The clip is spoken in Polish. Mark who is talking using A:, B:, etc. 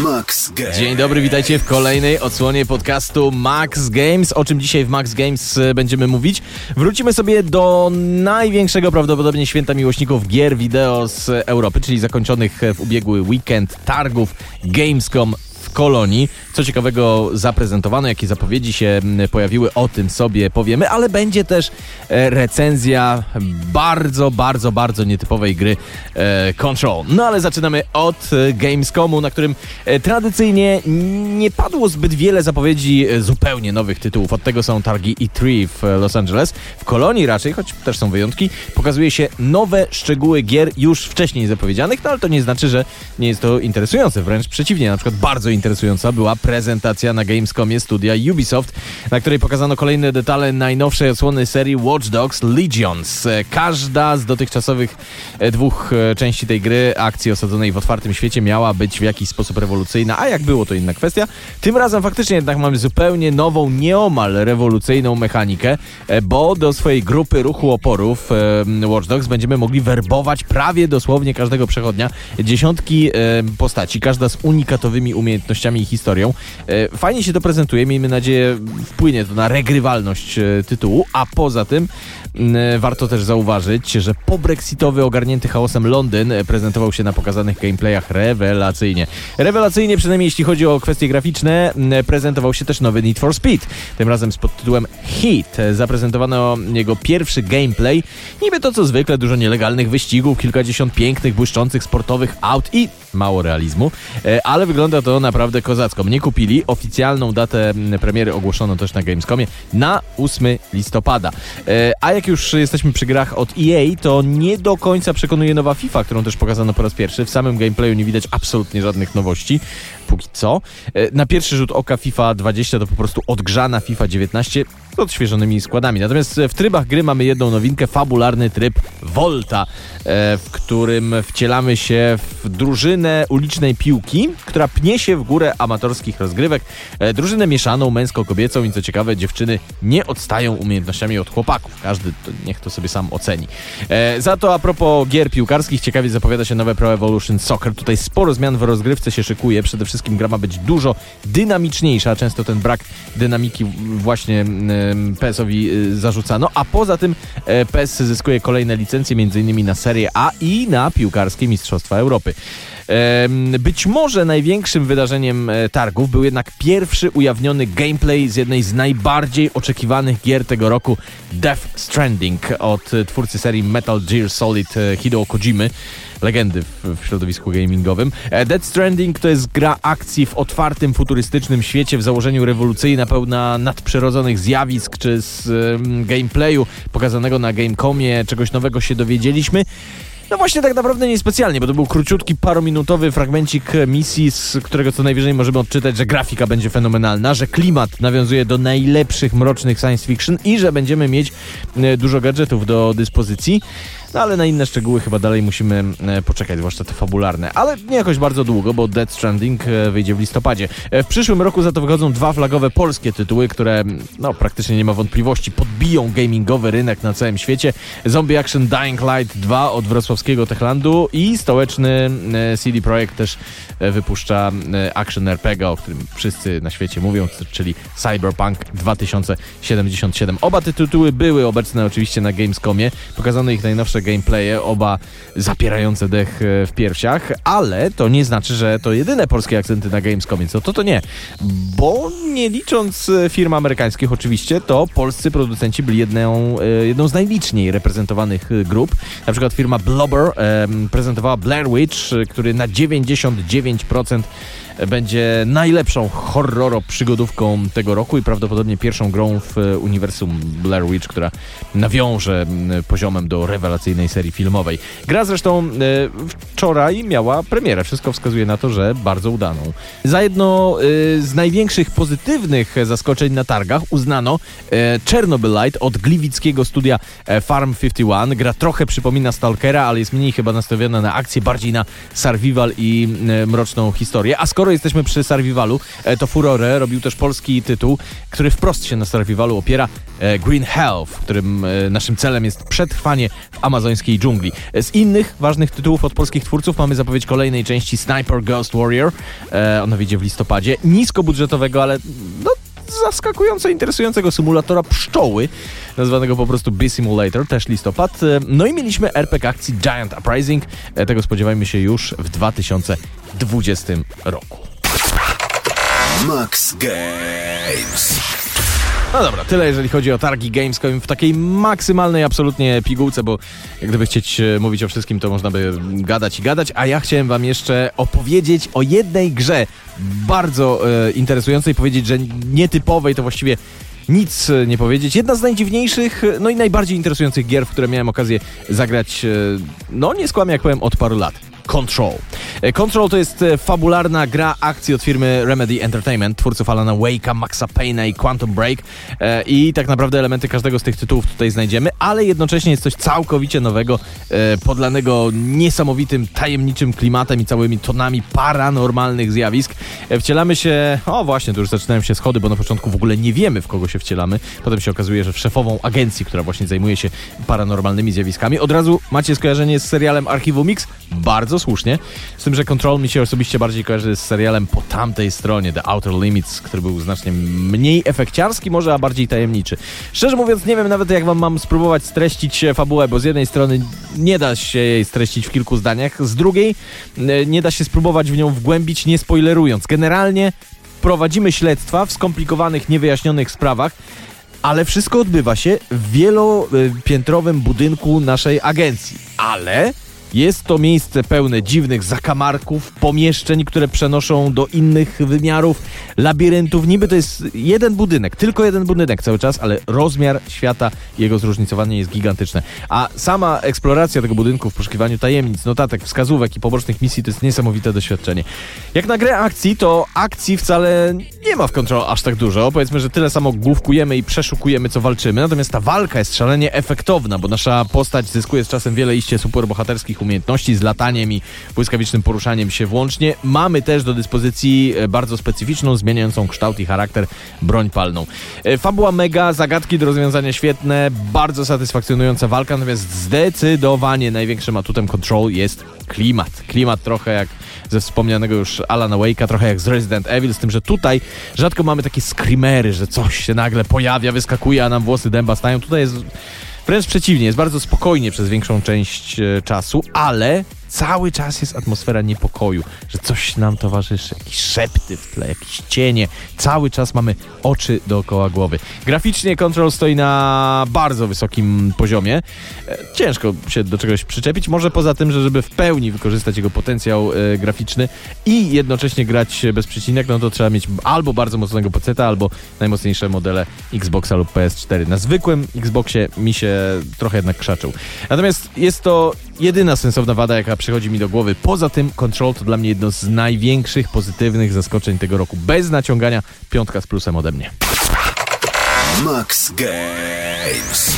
A: Max Games.
B: Dzień dobry, witajcie w kolejnej odsłonie podcastu Max Games. O czym dzisiaj w Max Games e, będziemy mówić? Wrócimy sobie do największego prawdopodobnie święta miłośników gier wideo z Europy, czyli zakończonych w ubiegły weekend targów Gamescom Kolonii. Co ciekawego zaprezentowano, jakie zapowiedzi się pojawiły, o tym sobie powiemy, ale będzie też e, recenzja bardzo, bardzo, bardzo nietypowej gry e, Control. No ale zaczynamy od e, Gamescomu, na którym tradycyjnie nie padło zbyt wiele zapowiedzi zupełnie nowych tytułów. Od tego są targi E3 w Los Angeles. W Kolonii raczej, choć też są wyjątki, pokazuje się nowe szczegóły gier już wcześniej zapowiedzianych, no ale to nie znaczy, że nie jest to interesujące. Wręcz przeciwnie, na przykład bardzo interesująca była prezentacja na Gamescomie studia Ubisoft, na której pokazano kolejne detale najnowszej odsłony serii Watch Dogs Legions. E, Każda z dotychczasowych e, dwóch e, części tej gry, akcji osadzonej w otwartym świecie, miała być w jakiś sposób rewolucyjna, a jak było to inna kwestia. Tym razem faktycznie jednak mamy zupełnie nową, nieomal rewolucyjną mechanikę, bo do swojej grupy ruchu oporów Watch Dogs będziemy mogli werbować prawie dosłownie każdego przechodnia dziesiątki postaci, każda z unikatowymi umiejętnościami i historią. E, Fajnie się to prezentuje, miejmy nadzieję wpłynie to na regrywalność e, tytułu, a poza tym m, e, warto też zauważyć, że po-brexitowy ogarnięty chaosem Londyn prezentował się na pokazanych gameplayach rewelacyjnie. Rewelacyjnie, przynajmniej jeśli chodzi o kwestie graficzne, m, prezentował się też nowy Need for Speed, tym razem z podtytułem. E, Zaprezentowano jego pierwszy gameplay, niby to co zwykle, dużo nielegalnych wyścigów, kilkadziesiąt pięknych, błyszczących sportowych aut i mało realizmu, e, ale wygląda to naprawdę kozacko. Mnie kupili, oficjalną datę m, premiery ogłoszono też na Gamescomie na 8 listopada. E, A jak już jesteśmy przy grach od EA, to nie do końca przekonuje nowa FIFA, którą też pokazano po raz pierwszy. W samym gameplayu nie widać absolutnie żadnych nowości, póki co. E, Na pierwszy rzut oka FIFA 20 to po prostu odgrzana FIFA 19 z odświeżonymi składami. Natomiast w trybach gry mamy jedną nowinkę, fabularny tryb Volta, e, w którym wcielamy się w drużynę ulicznej piłki, która pnie się w górę amatorskich rozgrywek. E, Drużynę mieszaną, męsko-kobiecą i co ciekawe, dziewczyny nie odstają umiejętnościami od chłopaków. Każdy to, niech to sobie sam oceni. E, Za to a propos gier piłkarskich, ciekawie zapowiada się nowe Pro Evolution Soccer. Tutaj sporo zmian w rozgrywce się szykuje. Przede wszystkim gra ma być dużo dynamiczniejsza. Często ten brak dynamiki właśnie PES-owi y, zarzucano, a poza tym e, PES zyskuje kolejne licencje, m.in. na Serie A i na piłkarskie Mistrzostwa Europy. Być może największym wydarzeniem e, targów był jednak pierwszy ujawniony gameplay z jednej z najbardziej oczekiwanych gier tego roku, Death Stranding od e, twórcy serii Metal Gear Solid e, Hideo Kojimy legendy w, środowisku gamingowym. Death Stranding to jest gra akcji w otwartym, futurystycznym świecie w założeniu rewolucyjna, pełna nadprzyrodzonych zjawisk czy z gameplayu pokazanego na Gamecomie, czegoś nowego się dowiedzieliśmy. No właśnie tak naprawdę niespecjalnie, bo to był króciutki, parominutowy fragmencik misji, z którego co najwyżej możemy odczytać, że grafika będzie fenomenalna, że klimat nawiązuje do najlepszych mrocznych science fiction i że będziemy mieć e, dużo gadżetów do dyspozycji. No ale na inne szczegóły chyba dalej musimy e, poczekać, zwłaszcza te fabularne. Ale nie jakoś bardzo długo, bo Dead Stranding e, wyjdzie w listopadzie. E, W przyszłym roku za to wychodzą dwa flagowe polskie tytuły, które no praktycznie nie ma wątpliwości podbiją gamingowy rynek na całym świecie. Zombie Action Dying Light 2 od wrocławskiego Techlandu i stołeczny CD Projekt też wypuszcza action RPG, o którym wszyscy na świecie mówią, czyli Cyberpunk 2077. Oba te tytuły były obecne oczywiście na Gamescomie. Pokazano ich najnowsze gameplaye, oba zapierające dech e, w piersiach, ale to nie znaczy, że to jedyne polskie akcenty na Gamescomie. Co to to nie? Bo nie licząc e, firm amerykańskich oczywiście, to polscy producenci byli jedną, e, jedną z najliczniej reprezentowanych grup. Na przykład firma Blobber prezentowała Blair Witch, który na 99% będzie najlepszą horroro przygodówką tego roku i prawdopodobnie pierwszą grą w e, uniwersum Blair Witch, która nawiąże poziomem do rewelacyjnej serii filmowej. Gra zresztą e, wczoraj miała premierę. Wszystko wskazuje na to, że bardzo udaną. Za jedno e, z największych pozytywnych zaskoczeń na targach uznano Chernobylite od gliwickiego studia Farm 51. Gra trochę przypomina Stalkera, ale jest mniej chyba nastawiona na akcję, bardziej na survival i mroczną historię. A skoro jesteśmy przy Survivalu, e, to Furore robił też polski tytuł, który wprost się na Survivalu opiera e, Green Hell, w którym e, naszym celem jest przetrwanie w amazońskiej dżungli. Z innych ważnych tytułów od polskich twórców mamy zapowiedź kolejnej części Sniper Ghost Warrior. Ona wyjdzie w listopadzie. Niskobudżetowego, ale no, zaskakująco interesującego symulatora pszczoły, nazwanego po prostu Bee Simulator, też listopad. No i mieliśmy RPG akcji Giant Uprising. Tego spodziewajmy się już w 2020 roku.
A: Max Games.
B: No dobra, tyle jeżeli chodzi o targi Gamescom w takiej maksymalnej absolutnie pigułce, bo jak gdyby chcieć e, mówić o wszystkim, to można by gadać i gadać, a ja chciałem wam jeszcze opowiedzieć o jednej grze bardzo e, interesującej, powiedzieć, że nietypowej, to właściwie nic e, nie powiedzieć. Jedna z najdziwniejszych, e, no i najbardziej interesujących gier, w które miałem okazję zagrać, no nie skłamię jak powiem, od paru lat. Control. E, Control to jest e, fabularna gra akcji od firmy Remedy Entertainment, twórców Alana Wake'a, Maxa Payne'a i Quantum Break E, i tak naprawdę elementy każdego z tych tytułów tutaj znajdziemy, ale jednocześnie jest coś całkowicie nowego, podlanego niesamowitym, tajemniczym klimatem i całymi tonami paranormalnych zjawisk. Wcielamy się, o właśnie, tu już zaczynają się schody, bo na początku w ogóle nie wiemy w kogo się wcielamy, potem się okazuje, że w szefową agencji, która właśnie zajmuje się paranormalnymi zjawiskami. Od razu macie skojarzenie z serialem Archiwum Mix? Bardzo słusznie. Z tym, że Control mi się osobiście bardziej kojarzy z serialem po tamtej stronie, The Outer Limits, który był znacznie mniej efekciarski może, a bardziej tajemniczy. Szczerze mówiąc, nie wiem nawet jak wam mam spróbować streścić fabułę, bo z jednej strony nie da się jej streścić w kilku zdaniach, z drugiej e, nie da się spróbować w nią wgłębić, nie spoilerując. Generalnie prowadzimy śledztwa w skomplikowanych, niewyjaśnionych sprawach, ale wszystko odbywa się w wielopiętrowym budynku naszej agencji. Ale jest to miejsce pełne dziwnych zakamarków, pomieszczeń, które przenoszą do innych wymiarów, labiryntów. Niby to jest jeden budynek, tylko jeden budynek cały czas, ale rozmiar świata jego zróżnicowanie jest gigantyczne. A sama eksploracja tego budynku w poszukiwaniu tajemnic, notatek, wskazówek i pobocznych misji to jest niesamowite doświadczenie. Jak na grę akcji, to akcji wcale nie ma w Control aż tak dużo. Powiedzmy, że tyle samo główkujemy i przeszukujemy, co walczymy. Natomiast ta walka jest szalenie efektowna, bo nasza postać zyskuje z czasem wiele iście superbohaterskich umiejętności z lataniem i błyskawicznym poruszaniem się włącznie. Mamy też do dyspozycji e, bardzo specyficzną, zmieniającą kształt i charakter broń palną. E, Fabuła mega, zagadki do rozwiązania świetne, bardzo satysfakcjonująca walka, natomiast zdecydowanie największym atutem Control jest klimat. Klimat trochę jak ze wspomnianego już Alana Wake'a, trochę jak z Resident Evil, z tym, że tutaj rzadko mamy takie screamery, że coś się nagle pojawia, wyskakuje, a nam włosy dęba stają. Tutaj jest wręcz przeciwnie, jest bardzo spokojnie przez większą część e, czasu, ale cały czas jest atmosfera niepokoju, że coś nam towarzyszy, jakieś szepty w tle, jakieś cienie. Cały czas mamy oczy dookoła głowy. Graficznie Control stoi na bardzo wysokim poziomie. E, Ciężko się do czegoś przyczepić, może poza tym, że żeby w pełni wykorzystać jego potencjał e, graficzny i jednocześnie grać bez przecinek, no to trzeba mieć albo bardzo mocnego peceta, albo najmocniejsze modele Xboxa lub PS4. Na zwykłym Xboxie mi się trochę jednak krzaczył. Natomiast jest to jedyna sensowna wada, jaka przychodzi mi do głowy. Poza tym Control to dla mnie jedno z największych pozytywnych zaskoczeń tego roku. Bez naciągania piątka z plusem ode mnie.
A: Max Games.